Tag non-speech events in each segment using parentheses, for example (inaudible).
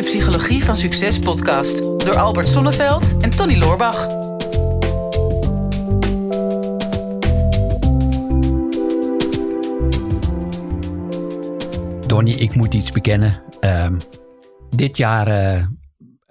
de Psychologie van Succes podcast door Albert Sonneveld en Tony Loorbach. Donnie, ik moet iets bekennen. Ehm, dit jaar eh,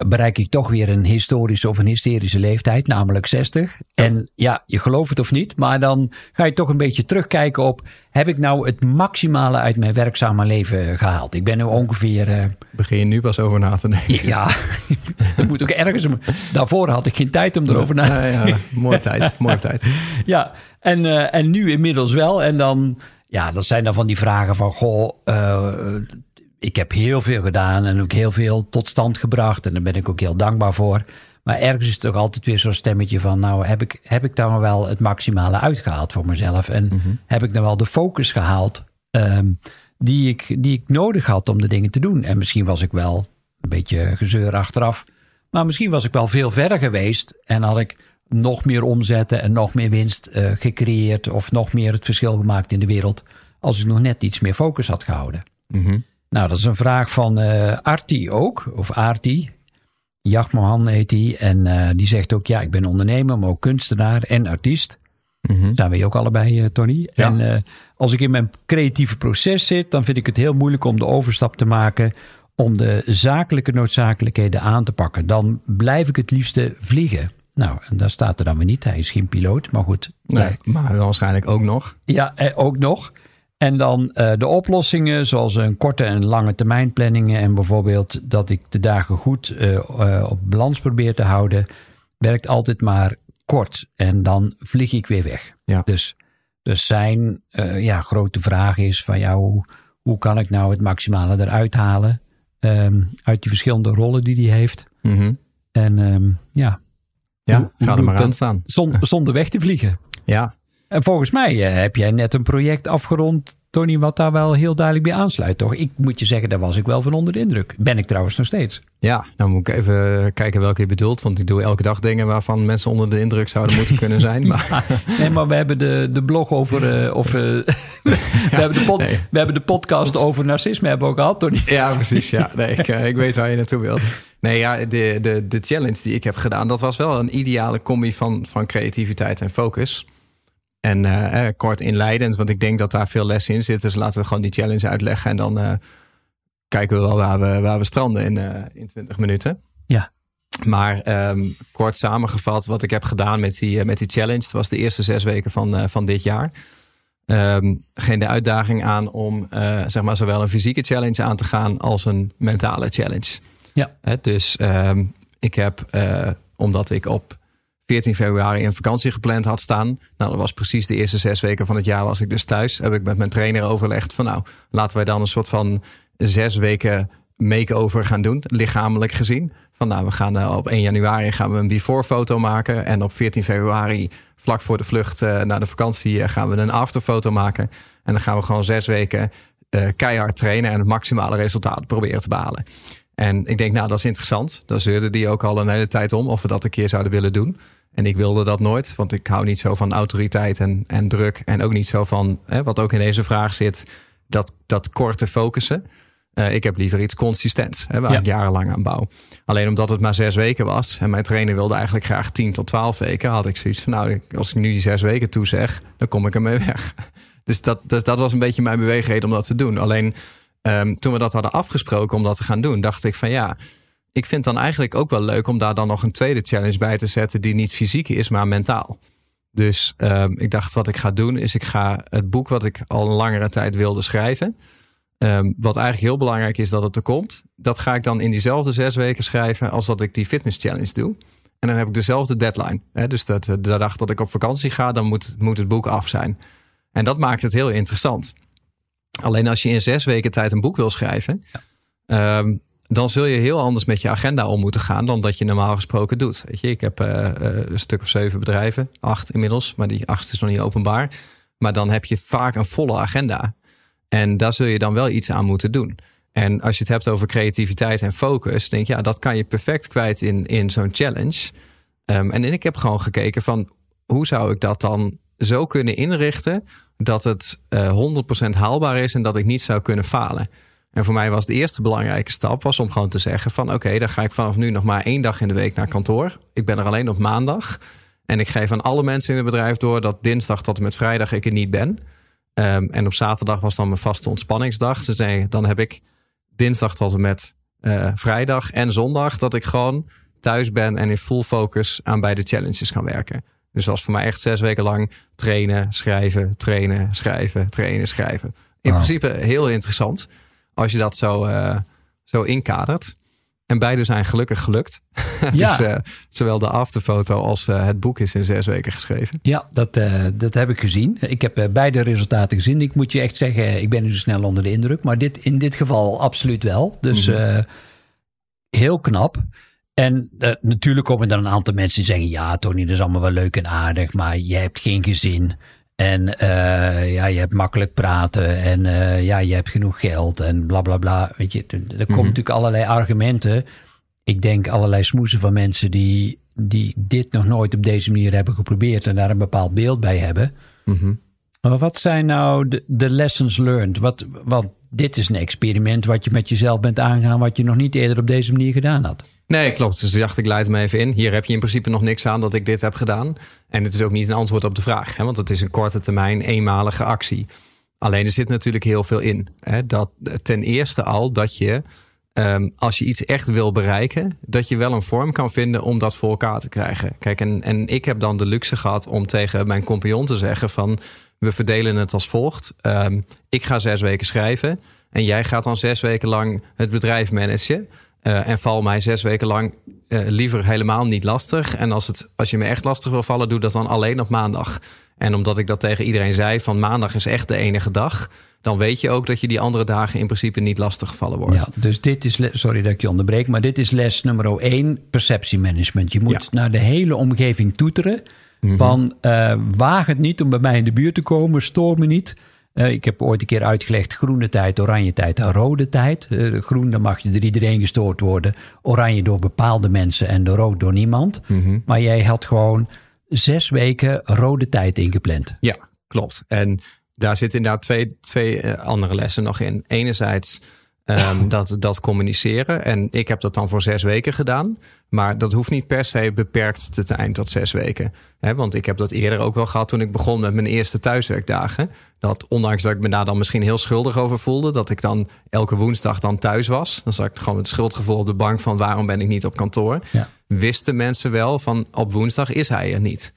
bereik ik toch weer een historische of een hysterische leeftijd, namelijk 60. En ja, je gelooft het of niet, maar dan ga je toch een beetje terugkijken op: heb ik nou het maximale uit mijn werkzame leven gehaald? Ik ben nu ongeveer. Uh, Begin je nu pas over na te denken? Ja, (laughs) dat moet ook ergens. Daarvoor had ik geen tijd om erover na te denken. Ja, mooie tijd, mooie tijd. (laughs) Ja, en, uh, en nu inmiddels wel. En dan. Ja, dat zijn dan van die vragen van: goh, uh, ik heb heel veel gedaan en ook heel veel tot stand gebracht. En daar ben ik ook heel dankbaar voor. Maar ergens is het toch altijd weer zo'n stemmetje van... nou, heb ik, heb ik daar wel het maximale uitgehaald voor mezelf? En mhm. heb ik dan wel de focus gehaald um, die, ik, die ik nodig had om de dingen te doen? En misschien was ik wel een beetje gezeur achteraf... maar misschien was ik wel veel verder geweest... en had ik nog meer omzetten en nog meer winst uh, gecreëerd... of nog meer het verschil gemaakt in de wereld... als ik nog net iets meer focus had gehouden. Mm nou, dat is een vraag van uh, Arti ook, of Arti. Jachmohan heet hij. En uh, die zegt ook, ja, ik ben ondernemer, maar ook kunstenaar en artiest. Mm -hmm. Zijn we ook allebei, uh, Tony. Ja. En als ik in mijn creatieve proces zit, dan vind ik het heel moeilijk om de overstap te maken om de zakelijke noodzakelijkheden aan te pakken. Dan blijf ik het liefste vliegen. Nou, en daar staat er dan weer niet. Hij is geen piloot, maar goed. Nee, maar waarschijnlijk ook nog. Ja, ook nog. En dan uh, de oplossingen, zoals een korte en lange termijn planningen. En bijvoorbeeld dat ik de dagen goed uh, uh, op balans probeer te houden. Werkt altijd maar kort. En dan vlieg ik weer weg. Ja. Dus, dus zijn ja, grote vraag is van ja, hoe, hoe kan ik nou het maximale eruit halen? Um, uit die verschillende rollen die hij heeft. Mm -hmm. En um, ja. Ja, hoe, ga er maar aan staan. Zonder weg te vliegen. Ja, en volgens mij eh, heb jij net een project afgerond, Tony, wat daar wel heel duidelijk bij aansluit, toch? Ik moet je zeggen, daar was ik wel van onder de indruk. Ben ik trouwens nog steeds. Ja, nou moet ik even kijken welke je bedoelt. Want ik doe elke dag dingen waarvan mensen onder de indruk zouden moeten kunnen (laughs) zijn. Maar... nee, maar we hebben de, de blog over. Uh, of, uh, (laughs) we, hebben de pod, nee. we hebben de podcast over narcisme hebben ook gehad, Tony. Ja, precies. Ja, nee, ik, ik weet waar je naartoe wilt. Nee, ja, de, de, de challenge die ik heb gedaan, dat was wel een ideale combi van, van creativiteit en focus. En uh, kort inleidend, want ik denk dat daar veel les in zit. Dus laten we gewoon die challenge uitleggen. En dan uh, kijken we wel waar we, waar we stranden in, uh, in 20 minuten. Ja. Maar um, kort samengevat, wat ik heb gedaan met die, met die challenge. Dat was de eerste zes weken van, van dit jaar. Um, ging de uitdaging aan om zeg maar zowel een fysieke challenge aan te gaan als een mentale challenge. Ja. dus um, ik heb, omdat ik op 14 februari een vakantie gepland had staan. Nou, dat was precies de eerste zes weken van het jaar was ik dus thuis. Heb ik met mijn trainer overlegd van nou, laten wij dan een soort van zes weken make-over gaan doen, lichamelijk gezien. Van nou, we gaan uh, op 1 januari gaan we een before foto maken. En op 14 februari, vlak voor de vlucht uh, naar de vakantie, uh, gaan we een after foto maken. En dan gaan we gewoon zes weken keihard trainen en het maximale resultaat proberen te behalen. En ik denk, nou, dat is interessant. Daar zeurde die ook al een hele tijd om of we dat een keer zouden willen doen. En ik wilde dat nooit, want ik hou niet zo van autoriteit en, en druk. En ook niet zo van, hè, wat ook in deze vraag zit, dat, dat korte focussen. Uh, ik heb liever iets consistents, hè, waar ja. ik jarenlang aan bouw. Alleen omdat het maar zes weken was en mijn trainer wilde eigenlijk graag tien tot twaalf weken, had ik zoiets van, nou, als ik nu die zes weken toezeg, dan kom ik ermee weg. (laughs) Dus dat, dus dat was een beetje mijn beweegreden om dat te doen. Alleen um, toen we dat hadden afgesproken om dat te gaan doen, dacht ik van ja, ik vind dan eigenlijk ook wel leuk om daar dan nog een tweede challenge bij te zetten die niet fysiek is, maar mentaal. Dus um, ik dacht wat ik ga doen is ik ga het boek wat ik al een langere tijd wilde schrijven. Um, wat eigenlijk heel belangrijk is dat het er komt. Dat ga ik dan in diezelfde zes weken schrijven als dat ik die fitness challenge doe. En dan heb ik dezelfde deadline. Hè? Dus dat, de dag dat ik op vakantie ga, dan moet, moet het boek af zijn. En dat maakt het heel interessant. Alleen als je in zes weken tijd een boek wil schrijven, ja. um, dan zul je heel anders met je agenda om moeten gaan dan dat je normaal gesproken doet. Weet je, ik heb uh, een stuk of zeven bedrijven, acht inmiddels, maar die acht is nog niet openbaar. Maar dan heb je vaak een volle agenda. En daar zul je dan wel iets aan moeten doen. En als je het hebt over creativiteit en focus, denk je, ja, dat kan je perfect kwijt in, in zo'n challenge. Um, en ik heb gewoon gekeken van hoe zou ik dat dan zo kunnen inrichten dat het uh, 100% haalbaar is en dat ik niet zou kunnen falen. En voor mij was de eerste belangrijke stap was om gewoon te zeggen van oké, dan ga ik vanaf nu nog maar één dag in de week naar kantoor. Ik ben er alleen op maandag. En ik geef aan alle mensen in het bedrijf door dat dinsdag tot en met vrijdag ik er niet ben. Ehm, en op zaterdag was dan mijn vaste ontspanningsdag. Dus nee, dan heb ik dinsdag tot en met uh, vrijdag en zondag dat ik gewoon thuis ben en in full focus aan beide challenges kan werken. Dus dat was voor mij echt zes weken lang trainen, schrijven, trainen, schrijven, trainen, schrijven. In principe heel interessant als je dat zo, uh, zo inkadert. En beide zijn gelukkig gelukt. (laughs) Ja. dus uh, zowel de afterfoto als uh, het boek is in zes weken geschreven. Ja, dat, uh, dat heb ik gezien. Ik heb beide resultaten gezien. Ik moet je echt zeggen, ik ben nu snel onder de indruk. Maar dit, in dit geval absoluut wel. Dus mm -hmm. heel knap. En natuurlijk komen er een aantal mensen die zeggen... ja, Tony, dat is allemaal wel leuk en aardig... maar je hebt geen gezin... En uh, ja, je hebt makkelijk praten en uh, ja, je hebt genoeg geld en bla bla bla. Weet je, er komen mm -hmm. natuurlijk allerlei argumenten. Ik denk allerlei smoesen van mensen die, die dit nog nooit op deze manier hebben geprobeerd en daar een bepaald beeld bij hebben. Mm -hmm. Maar wat zijn nou de, lessons learned? Wat, want dit is een experiment wat je met jezelf bent aangegaan, wat je nog niet eerder op deze manier gedaan had. Nee, klopt. Dus dacht, ik leid hem even in. Hier heb je in principe nog niks aan dat ik dit heb gedaan. En het is ook niet een antwoord op de vraag, hè, want het is een korte termijn, eenmalige actie. Alleen er zit natuurlijk heel veel in. Hè, dat, ten eerste al dat je, um, als je iets echt wil bereiken, dat je wel een vorm kan vinden om dat voor elkaar te krijgen. Kijk, en, en ik heb dan de luxe gehad om tegen mijn compagnon te zeggen van, we verdelen het als volgt. Um, ik ga zes weken schrijven en jij gaat dan zes weken lang het bedrijf managen. Uh, en val mij zes weken lang uh, liever helemaal niet lastig. En als, het, als je me echt lastig wil vallen, doe dat dan alleen op maandag. En omdat ik dat tegen iedereen zei, van maandag is echt de enige dag. Dan weet je ook dat je die andere dagen in principe niet lastig gevallen wordt. Ja, dus dit is, sorry dat ik je onderbreek, maar dit is les nummer 1, perceptiemanagement. Je moet ja. naar de hele omgeving toeteren. Mm -hmm. Van uh, waag het niet om bij mij in de buurt te komen, stoor me niet. Uh, ik heb ooit een keer uitgelegd groene tijd, oranje tijd en rode tijd. Uh, groen, dan mag je door iedereen gestoord worden. Oranje door bepaalde mensen en de rood door niemand. Mm -hmm. Maar jij had gewoon zes weken rode tijd ingepland. Ja, klopt. En daar zitten inderdaad twee, twee andere lessen nog in. Enerzijds um, (laughs) dat, dat communiceren. En ik heb dat dan voor zes weken gedaan. Maar dat hoeft niet per se beperkt te zijn tot zes weken. He, want ik heb dat eerder ook wel gehad toen ik begon met mijn eerste thuiswerkdagen. Dat ondanks dat ik me daar dan misschien heel schuldig over voelde, dat ik dan elke woensdag dan thuis was. Dan zat ik gewoon met schuldgevoel op de bank van waarom ben ik niet op kantoor. Ja. Wisten mensen wel van op woensdag is hij er niet.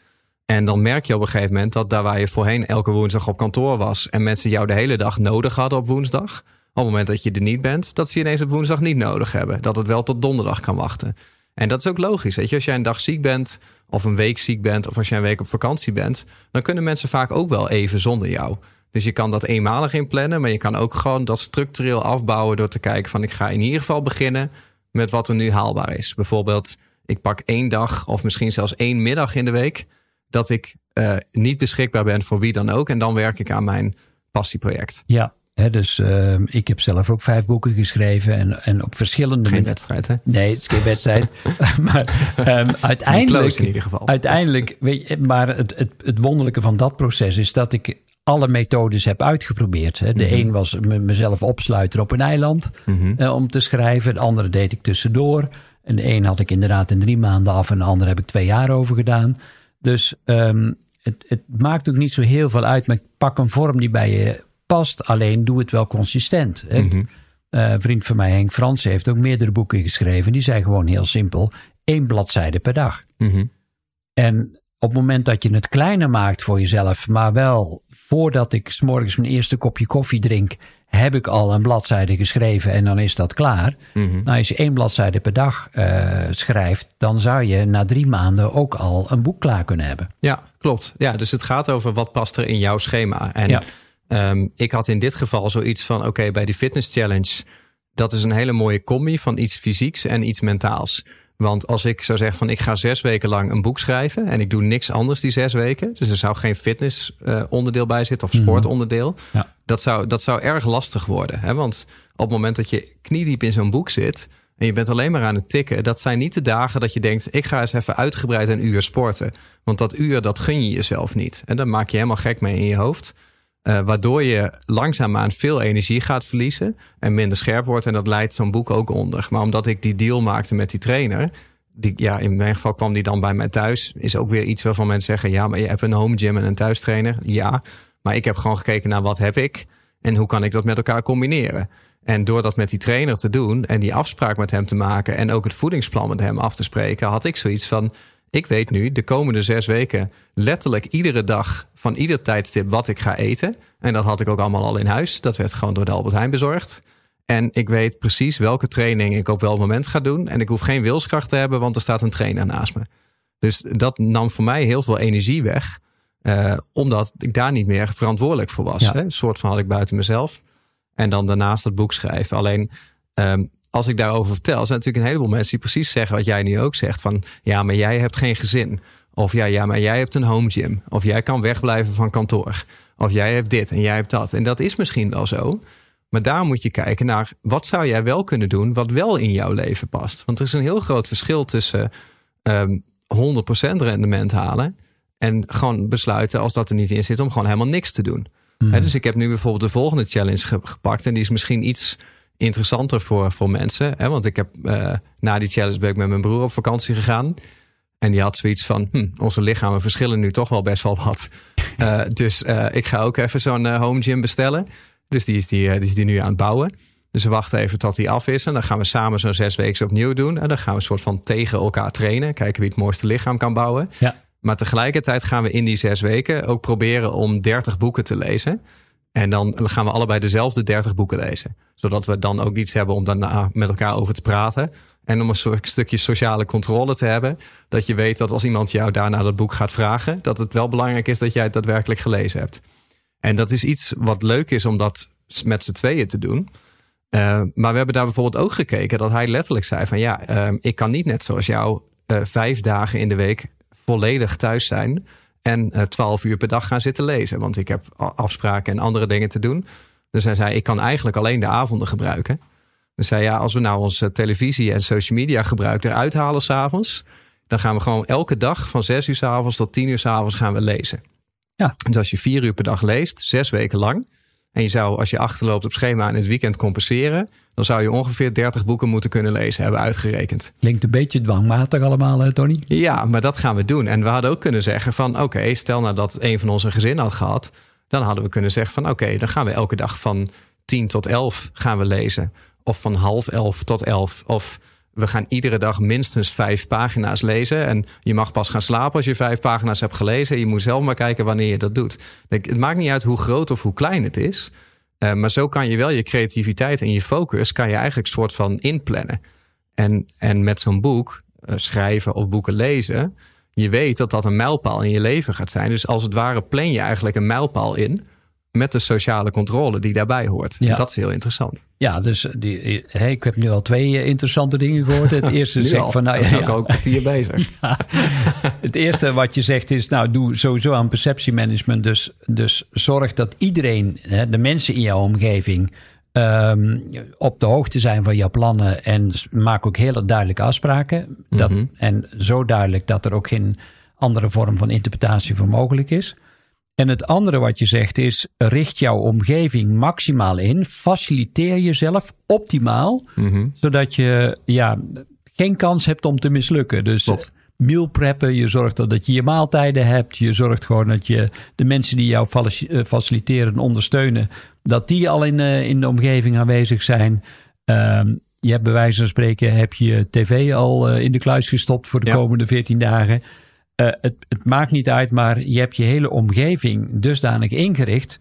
En dan merk je op een gegeven moment dat daar waar je voorheen elke woensdag op kantoor was en mensen jou de hele dag nodig hadden op woensdag, het moment dat je er niet bent, dat ze je ineens op woensdag niet nodig hebben. Dat het wel tot donderdag kan wachten. En dat is ook logisch. Weet je, als jij een dag ziek bent, of een week ziek bent, of als jij een week op vakantie bent, dan kunnen mensen vaak ook wel even zonder jou. Dus je kan dat eenmalig inplannen, maar je kan ook gewoon dat structureel afbouwen door te kijken van ik ga in ieder geval beginnen met wat er nu haalbaar is. Bijvoorbeeld, ik pak één dag of misschien zelfs één middag in de week dat ik uh, niet beschikbaar ben voor wie dan ook. En dan werk ik aan mijn passieproject. Ja, He, dus uh, ik heb zelf ook vijf boeken geschreven en, en op verschillende... Geen wedstrijd, hè? Nee, het is geen wedstrijd. (laughs) (laughs) maar um, uiteindelijk... in ieder geval. Uiteindelijk, weet je, maar het, het, het wonderlijke van dat proces is dat ik alle methodes heb uitgeprobeerd. De mm -hmm. een was mezelf opsluiten op een eiland mm -hmm. uh, om te schrijven. De andere deed ik tussendoor. En de een had ik inderdaad in drie maanden af en de ander heb ik twee jaar over gedaan. Dus um, het, het maakt ook niet zo heel veel uit, maar ik pak een vorm die bij je past. Alleen doe het wel consistent. Mm -hmm. uh, een vriend van mij, Henk Frans, heeft ook meerdere boeken geschreven. Die zei gewoon heel simpel: één bladzijde per dag. Mm -hmm. En op het moment dat je het kleiner maakt voor jezelf, maar wel voordat ik s'morgens mijn eerste kopje koffie drink, heb ik al een bladzijde geschreven en dan is dat klaar. Mm -hmm. Nou, als je één bladzijde per dag uh, schrijft, dan zou je na drie maanden ook al een boek klaar kunnen hebben. Ja, klopt. Ja, dus het gaat over wat past er in jouw schema. En ja. Um, ik had in dit geval zoiets van: oké, okay, bij die fitness challenge, dat is een hele mooie combi van iets fysieks en iets mentaals. Want als ik zou zeggen van ik ga zes weken lang een boek schrijven en ik doe niks anders die zes weken, dus er zou geen fitness uh, onderdeel bij zitten of sportonderdeel, -hmm. ja. dat, zou, dat zou erg lastig worden. Hè? Want op het moment dat je kniediep in zo'n boek zit en je bent alleen maar aan het tikken, dat zijn niet de dagen dat je denkt ik ga eens even uitgebreid een uur sporten. Want dat uur dat gun je jezelf niet. En dan maak je helemaal gek mee in je hoofd. Uh, waardoor je langzaamaan veel energie gaat verliezen en minder scherp wordt. En dat leidt zo'n boek ook onder. Maar omdat ik die deal maakte met die trainer, die, ja, in mijn geval kwam die dan bij mij thuis. Is ook weer iets waarvan mensen zeggen: ja, maar je hebt een home gym en een thuistrainer. Ja, maar ik heb gewoon gekeken naar wat heb ik en hoe kan ik dat met elkaar combineren. En door dat met die trainer te doen en die afspraak met hem te maken en ook het voedingsplan met hem af te spreken, had ik zoiets van: ik weet nu de komende zes weken letterlijk iedere dag van ieder tijdstip wat ik ga eten. En dat had ik ook allemaal al in huis. Dat werd gewoon door de Albert Heijn bezorgd. En ik weet precies welke training ik op welk moment ga doen. En ik hoef geen wilskracht te hebben, want er staat een trainer naast me. Dus dat nam voor mij heel veel energie weg. Uh, omdat ik daar niet meer verantwoordelijk voor was. Hè? Een soort van had ik buiten mezelf. En dan daarnaast het boek schrijven. Alleen um, als ik daarover vertel, zijn natuurlijk een heleboel mensen die precies zeggen wat jij nu ook zegt. Van ja, maar jij hebt geen gezin. Of ja, ja, maar jij hebt een home gym. Of jij kan wegblijven van kantoor. Of jij hebt dit en jij hebt dat. En dat is misschien wel zo. Maar daar moet je kijken naar wat zou jij wel kunnen doen wat wel in jouw leven past. Want er is een heel groot verschil tussen um, ehm, 100% rendement halen en gewoon besluiten als dat er niet in zit om gewoon helemaal niks te doen. Hmm. dus ik heb nu bijvoorbeeld de volgende challenge gepakt en die is misschien iets interessanter voor, voor mensen. Hè? Want ik heb uh, na die challenge ben ik met mijn broer op vakantie gegaan. En die had zoiets van, hm, onze lichamen verschillen nu toch wel best wel wat. Uh, (laughs) dus uh, ik ga ook even zo'n home gym bestellen. Dus die is die, die is die nu aan het bouwen. Dus we wachten even tot die af is. En dan gaan we samen zo'n zes weken opnieuw doen. En dan gaan we een soort van tegen elkaar trainen. Kijken wie het mooiste lichaam kan bouwen. Ja. Maar tegelijkertijd gaan we in die zes weken ook proberen om 30 boeken te lezen. En dan gaan we allebei dezelfde 30 boeken lezen. Zodat we dan ook iets hebben om daarna met elkaar over te praten. En om een soort stukje sociale controle te hebben. Dat je weet dat als iemand jou daarna dat boek gaat vragen, dat het wel belangrijk is dat jij het daadwerkelijk gelezen hebt. En dat is iets wat leuk is om dat met z'n tweeën te doen. Uh, maar we hebben daar bijvoorbeeld ook gekeken dat hij letterlijk zei van ja, uh, ik kan niet net zoals jou uh, vijf dagen in de week volledig thuis zijn en uh, twaalf uur per dag gaan zitten lezen. Want ik heb afspraken en andere dingen te doen. Dus hij zei, ik kan eigenlijk alleen de avonden gebruiken. Dus zei, ja, als we nou onze televisie en social media gebruik eruit halen s'avonds... dan gaan we gewoon elke dag van zes uur s avonds tot tien uur s avonds gaan we lezen. Ja. Dus als je vier uur per dag leest, zes weken lang... en je zou als je achterloopt op schema in het weekend compenseren... dan zou je ongeveer 30 boeken moeten kunnen lezen, hebben uitgerekend. Klinkt een beetje dwangmatig allemaal, hè, Tony? Ja, maar dat gaan we doen. En we hadden ook kunnen zeggen van... oké, stel nou dat een van onze gezin had gehad... dan hadden we kunnen zeggen van... oké, dan gaan we elke dag van 10 tot 11 gaan we lezen. Of van half 11 tot 11. Of we gaan iedere dag minstens vijf pagina's lezen. En je mag pas gaan slapen als je vijf pagina's hebt gelezen. Je moet zelf maar kijken wanneer je dat doet. Het maakt niet uit hoe groot of hoe klein het is... Uh, maar zo kan je wel je creativiteit en je focus kan je eigenlijk soort van inplannen. En, en met zo'n boek, uh, schrijven of boeken lezen, je weet dat dat een mijlpaal in je leven gaat zijn. Dus als het ware plan je eigenlijk een mijlpaal in met de sociale controle die daarbij hoort. Ja. Dat is heel interessant. Ja, dus die, hey, ik heb nu al twee eh, interessante dingen gehoord. Het (laughs) eerste is van nou ja, ook een kwartier (laughs) bezig. Ja. Het eerste wat je zegt is nou doe sowieso aan perceptiemanagement. Dus, dus zorg dat iedereen, hè, de mensen in jouw omgeving, um, op de hoogte zijn van jouw plannen en maak ook hele duidelijke afspraken. Dat, mm -hmm. En zo duidelijk dat er ook geen andere vorm van interpretatie voor mogelijk is. En het andere wat je zegt is: richt jouw omgeving maximaal in. Faciliteer jezelf optimaal. Mhm. Zodat je ja, geen kans hebt om te mislukken. Dus Klopt. meal preppen, je zorgt dat je je maaltijden hebt. Je zorgt gewoon dat je de mensen die jou eh, faciliteren en ondersteunen, dat die al in, uh, in de omgeving aanwezig zijn. Um, je hebt bij wijze van spreken heb je tv al uh, in de kluis gestopt voor de Ja. komende 14 dagen. Uh, het, het maakt niet uit, maar je hebt je hele omgeving dusdanig ingericht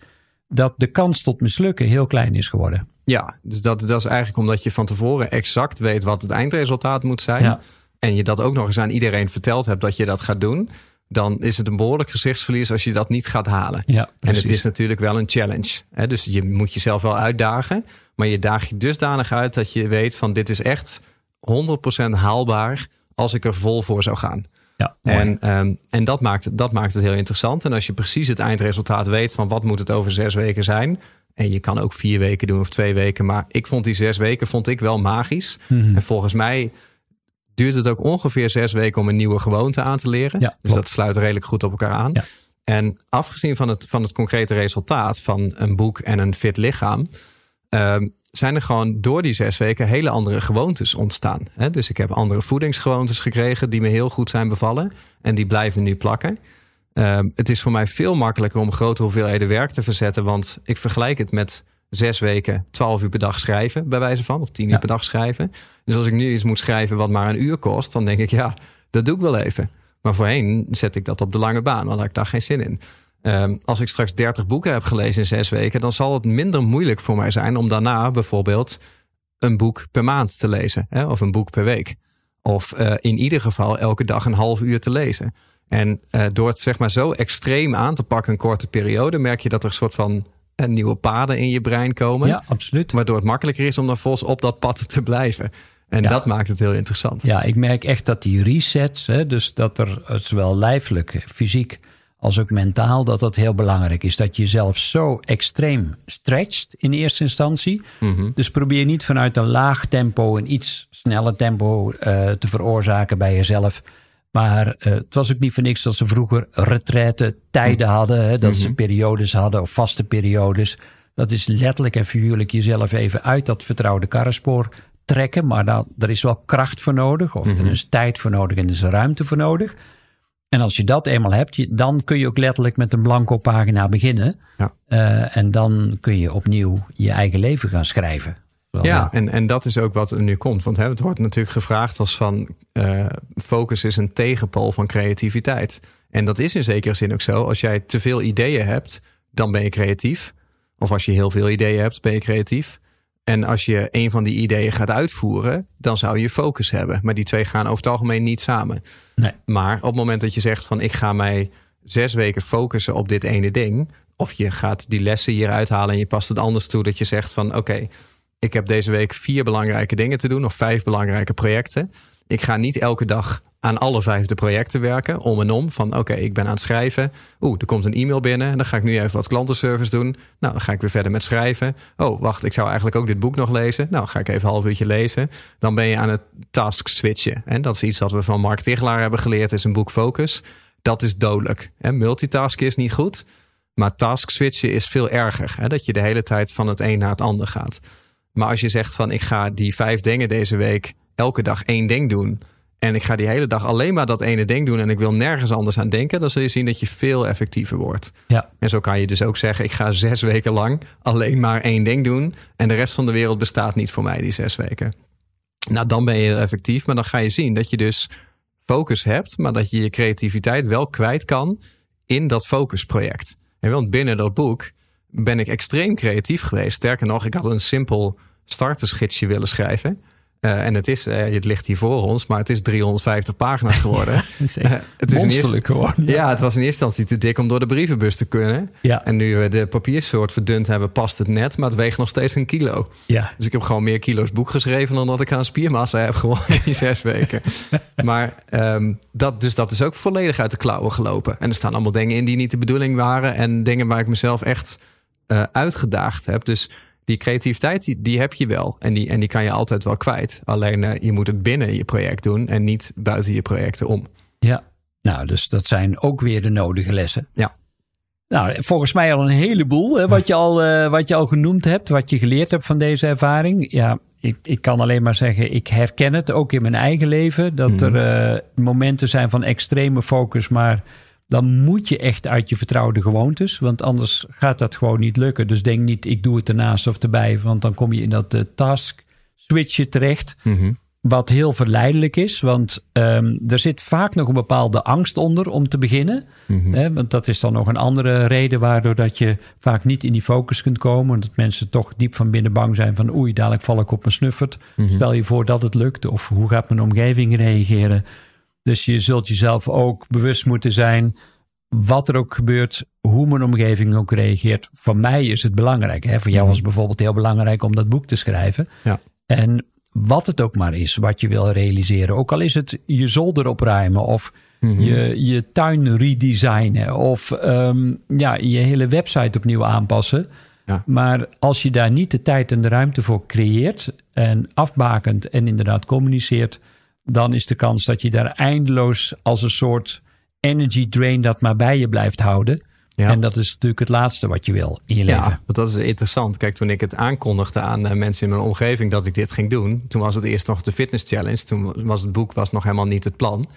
dat de kans tot mislukken heel klein is geworden. Ja, dus dat, dat is eigenlijk omdat je van tevoren exact weet wat het eindresultaat moet zijn. Ja. En je dat ook nog eens aan iedereen verteld hebt dat je dat gaat doen. Dan is het een behoorlijk gezichtsverlies als je dat niet gaat halen. Ja, En het is natuurlijk wel een challenge. Hè? Dus je moet jezelf wel uitdagen. Maar je daagt je dusdanig uit dat je weet van dit is echt 100% haalbaar als ik er vol voor zou gaan. Ja. En, ehm, en dat, maakt, dat maakt het heel interessant. En als je precies het eindresultaat weet van wat moet het over zes weken zijn. En je kan ook vier weken doen of twee weken. Maar ik vond die zes weken vond ik wel magisch. Mhm. En volgens mij duurt het ook ongeveer zes weken om een nieuwe gewoonte aan te leren. Ja, dus dat sluit redelijk goed op elkaar aan. Ja. En afgezien van het, van het concrete resultaat van een boek en een fit lichaam, ehm, zijn er gewoon door die zes weken hele andere gewoontes ontstaan. Hè? Dus ik heb andere voedingsgewoontes gekregen die me heel goed zijn bevallen en die blijven nu plakken. Ehm, het is voor mij veel makkelijker om grote hoeveelheden werk te verzetten, want ik vergelijk het met zes weken, twaalf uur per dag schrijven, bij wijze van, of tien uur per dag schrijven. Dus als ik nu iets moet schrijven wat maar een uur kost, dan denk ik, ja, dat doe ik wel even. Maar voorheen zet ik dat op de lange baan, want ik daar geen zin in. Ehm, als ik straks 30 boeken heb gelezen in zes weken, dan zal het minder moeilijk voor mij zijn om daarna bijvoorbeeld een boek per maand te lezen, hè, of een boek per week. Of uh, in ieder geval elke dag een half uur te lezen. En uh, door het zeg maar zo extreem aan te pakken, een korte periode, merk je dat er een soort van uh, nieuwe paden in je brein komen. Ja, absoluut. Waardoor het makkelijker is om dan volgens op dat pad te blijven. En Ja. dat maakt het heel interessant. Ja, ik merk echt dat die resets, hè, dus dat er eh, zowel lijfelijk, fysiek als ook mentaal, dat dat heel belangrijk is. Dat je jezelf zo extreem stretcht in eerste instantie. Dus probeer niet vanuit een laag tempo een iets sneller tempo eh, te veroorzaken bij jezelf. Maar eh, het was ook niet voor niks dat ze vroeger retraite tijden hadden. Hè, dat ze periodes hadden of vaste periodes. Dat is letterlijk en figuurlijk jezelf even uit dat vertrouwde karrenspoor trekken. Maar dan, er is wel kracht voor nodig. Of er is tijd voor nodig en er is ruimte voor nodig. En als je dat eenmaal hebt, dan kun je ook letterlijk met een blanco pagina beginnen. Ja. Eh, en dan kun je opnieuw je eigen leven gaan schrijven. Wel, Ja, en, en dat is ook wat er nu komt. Want hè, het wordt natuurlijk gevraagd als van eh, focus is een tegenpol van creativiteit. En dat is in zekere zin ook zo. Als jij te veel ideeën hebt, dan ben je creatief. Of als je heel veel ideeën hebt, ben je creatief. En als je een van die ideeën gaat uitvoeren, dan zou je focus hebben. Maar die twee gaan over het algemeen niet samen. Nee. Maar op het moment dat je zegt van ik ga mij zes weken focussen op dit ene ding. Of je gaat die lessen hieruit halen en je past het anders toe. Dat je zegt van oké, ik heb deze week vier belangrijke dingen te doen. Of vijf belangrijke projecten. Ik ga niet elke dag aan alle vijf de projecten werken. Om en om. Van oké, ik ben aan het schrijven. Oeh, er komt een e-mail binnen. En dan ga ik nu even wat klantenservice doen. Nou, dan ga ik weer verder met schrijven. Oh, wacht, ik zou eigenlijk ook dit boek nog lezen. Nou, ga ik even een half uurtje lezen. Dan ben je aan het task switchen. En dat is iets wat we van Mark Tichelaar hebben geleerd. Is een boek Focus. Dat is dodelijk. En multitasken is niet goed. Maar task switchen is veel erger. Hè? Dat je de hele tijd van het een naar het ander gaat. Maar als je zegt van ik ga die vijf dingen deze week elke dag één ding doen. En ik ga die hele dag alleen maar dat ene ding doen en ik wil nergens anders aan denken. Dan zul je zien dat je veel effectiever wordt. Ja. En zo kan je dus ook zeggen ik ga zes weken lang alleen maar één ding doen. En de rest van de wereld bestaat niet voor mij die zes weken. Nou dan ben je heel effectief. Maar dan ga je zien dat je dus focus hebt. Maar dat je je creativiteit wel kwijt kan in dat focusproject. En want binnen dat boek ben ik extreem creatief geweest. Sterker nog, ik had een simpel startersgidsje willen schrijven. Eh, en het is, eh, het ligt hier voor ons, maar het is 350 pagina's geworden. (laughs) Eh, het is Monsterlijk gewoon. ja, het was in eerste instantie te dik om door de brievenbus te kunnen. Ja. En nu we de papiersoort verdund hebben, past het net, maar het weegt nog steeds een kilo. Ja. Dus ik heb gewoon meer kilo's boek geschreven dan dat ik aan spiermassa heb gewonnen in die zes weken. (laughs) maar ehm, dat, dus dat is ook volledig uit de klauwen gelopen. En er staan allemaal dingen in die niet de bedoeling waren en dingen waar ik mezelf echt uitgedaagd heb. Dus die creativiteit, die, die heb je wel. En die, en die kan je altijd wel kwijt. Alleen eh, je moet het binnen je project doen en niet buiten je projecten om. Ja, nou, dus dat zijn ook weer de nodige lessen. Ja. Nou, volgens mij al een heleboel hè, wat, je al, eh, wat je al genoemd hebt, wat je geleerd hebt van deze ervaring. Ja, ik, ik kan alleen maar zeggen, ik herken het ook in mijn eigen leven. Dat Mhm. er eh, momenten zijn van extreme focus, maar dan moet je echt uit je vertrouwde gewoontes. Want anders gaat dat gewoon niet lukken. Dus denk niet, ik doe het ernaast of erbij. Want dan kom je in dat eh, task switchen terecht. Wat heel verleidelijk is, want ehm, er zit vaak nog een bepaalde angst onder om te beginnen. Hè, want dat is dan nog een andere reden waardoor dat je vaak niet in die focus kunt komen. Dat mensen toch diep van binnen bang zijn van oei, dadelijk val ik op mijn snuffert. Stel je voor dat het lukt of hoe gaat mijn omgeving reageren. Dus je zult jezelf ook bewust moeten zijn wat er ook gebeurt, hoe mijn omgeving ook reageert. Voor mij is het belangrijk. Hè? Voor jou was het bijvoorbeeld heel belangrijk om dat boek te schrijven. Ja. En wat het ook maar is wat je wil realiseren. Ook al is het je zolder opruimen of je, je tuin redesignen of ehm, ja, je hele website opnieuw aanpassen. Ja. Maar als je daar niet de tijd en de ruimte voor creëert en afbakent en inderdaad communiceert, dan is de kans dat je daar eindeloos als een soort energy drain dat maar bij je blijft houden. Ja. En dat is natuurlijk het laatste wat je wil in je leven. Ja, dat is interessant. Kijk, toen ik het aankondigde aan uh, mensen in mijn omgeving dat ik dit ging doen, toen was het eerst nog de fitness challenge. Toen was het boek was nog helemaal niet het plan.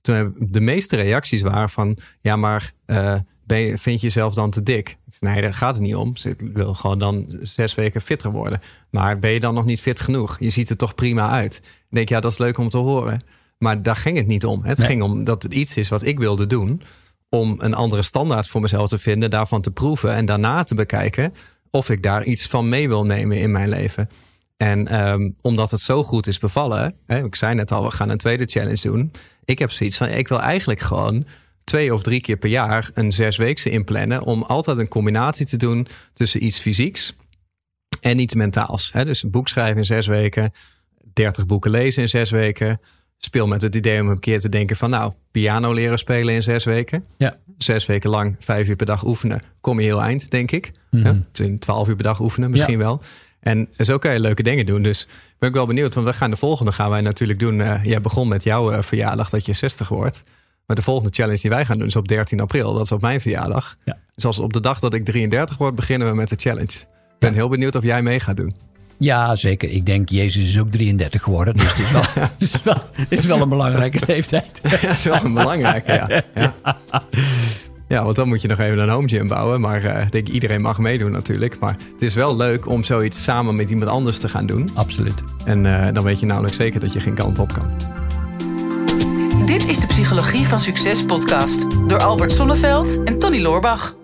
Toen de meeste reacties waren van, ja, maar uh, ben je, vind je jezelf dan te dik? Nee, daar gaat het niet om. Ik wil gewoon dan zes weken fitter worden. Maar ben je dan nog niet fit genoeg? Je ziet er toch prima uit. Denk, ja, dat is leuk om te horen. Maar daar ging het niet om. Het nee. ging om dat het iets is wat ik wilde doen om een andere standaard voor mezelf te vinden, daarvan te proeven en daarna te bekijken of ik daar iets van mee wil nemen in mijn leven. En um, omdat het zo goed is bevallen, hè, ik zei net al, we gaan een tweede challenge doen. Ik heb zoiets van, ik wil eigenlijk gewoon twee of drie keer per jaar een zesweekse inplannen om altijd een combinatie te doen tussen iets fysieks en iets mentaals. Hè. Dus een boek schrijven in zes weken, dertig boeken lezen in zes weken, speel met het idee om een keer te denken van nou, piano leren spelen in zes weken. Ja. Zes weken lang, vijf uur per dag oefenen. Kom je heel eind, denk ik. Mm-hmm. Ja, twaalf uur per dag oefenen, misschien ja. wel. En zo kan je leuke dingen doen. Dus ben ik wel benieuwd, want we gaan de volgende gaan wij natuurlijk doen. Uh, jij begon met jouw uh, verjaardag dat je 60 wordt. Maar de volgende challenge die wij gaan doen is op 13 april. Dat is op mijn verjaardag. Ja. Dus als op de dag dat ik 33 word, beginnen we met de challenge. Ik ben heel benieuwd of jij mee gaat doen. Ja, zeker. Ik denk, Jezus is ook 33 geworden. Dus het is wel, (laughs) het is wel, het is wel een belangrijke leeftijd. (laughs) Ja, het is wel een belangrijke, ja. (laughs) ja. Ja, want dan moet je nog even een home gym bouwen. Maar uh, denk iedereen mag meedoen natuurlijk. Maar het is wel leuk om zoiets samen met iemand anders te gaan doen. Absoluut. En uh, dan weet je namelijk zeker dat je geen kant op kan. Dit is de Psychologie van Succes podcast. Door Albert Sonneveld en Tony Loorbach.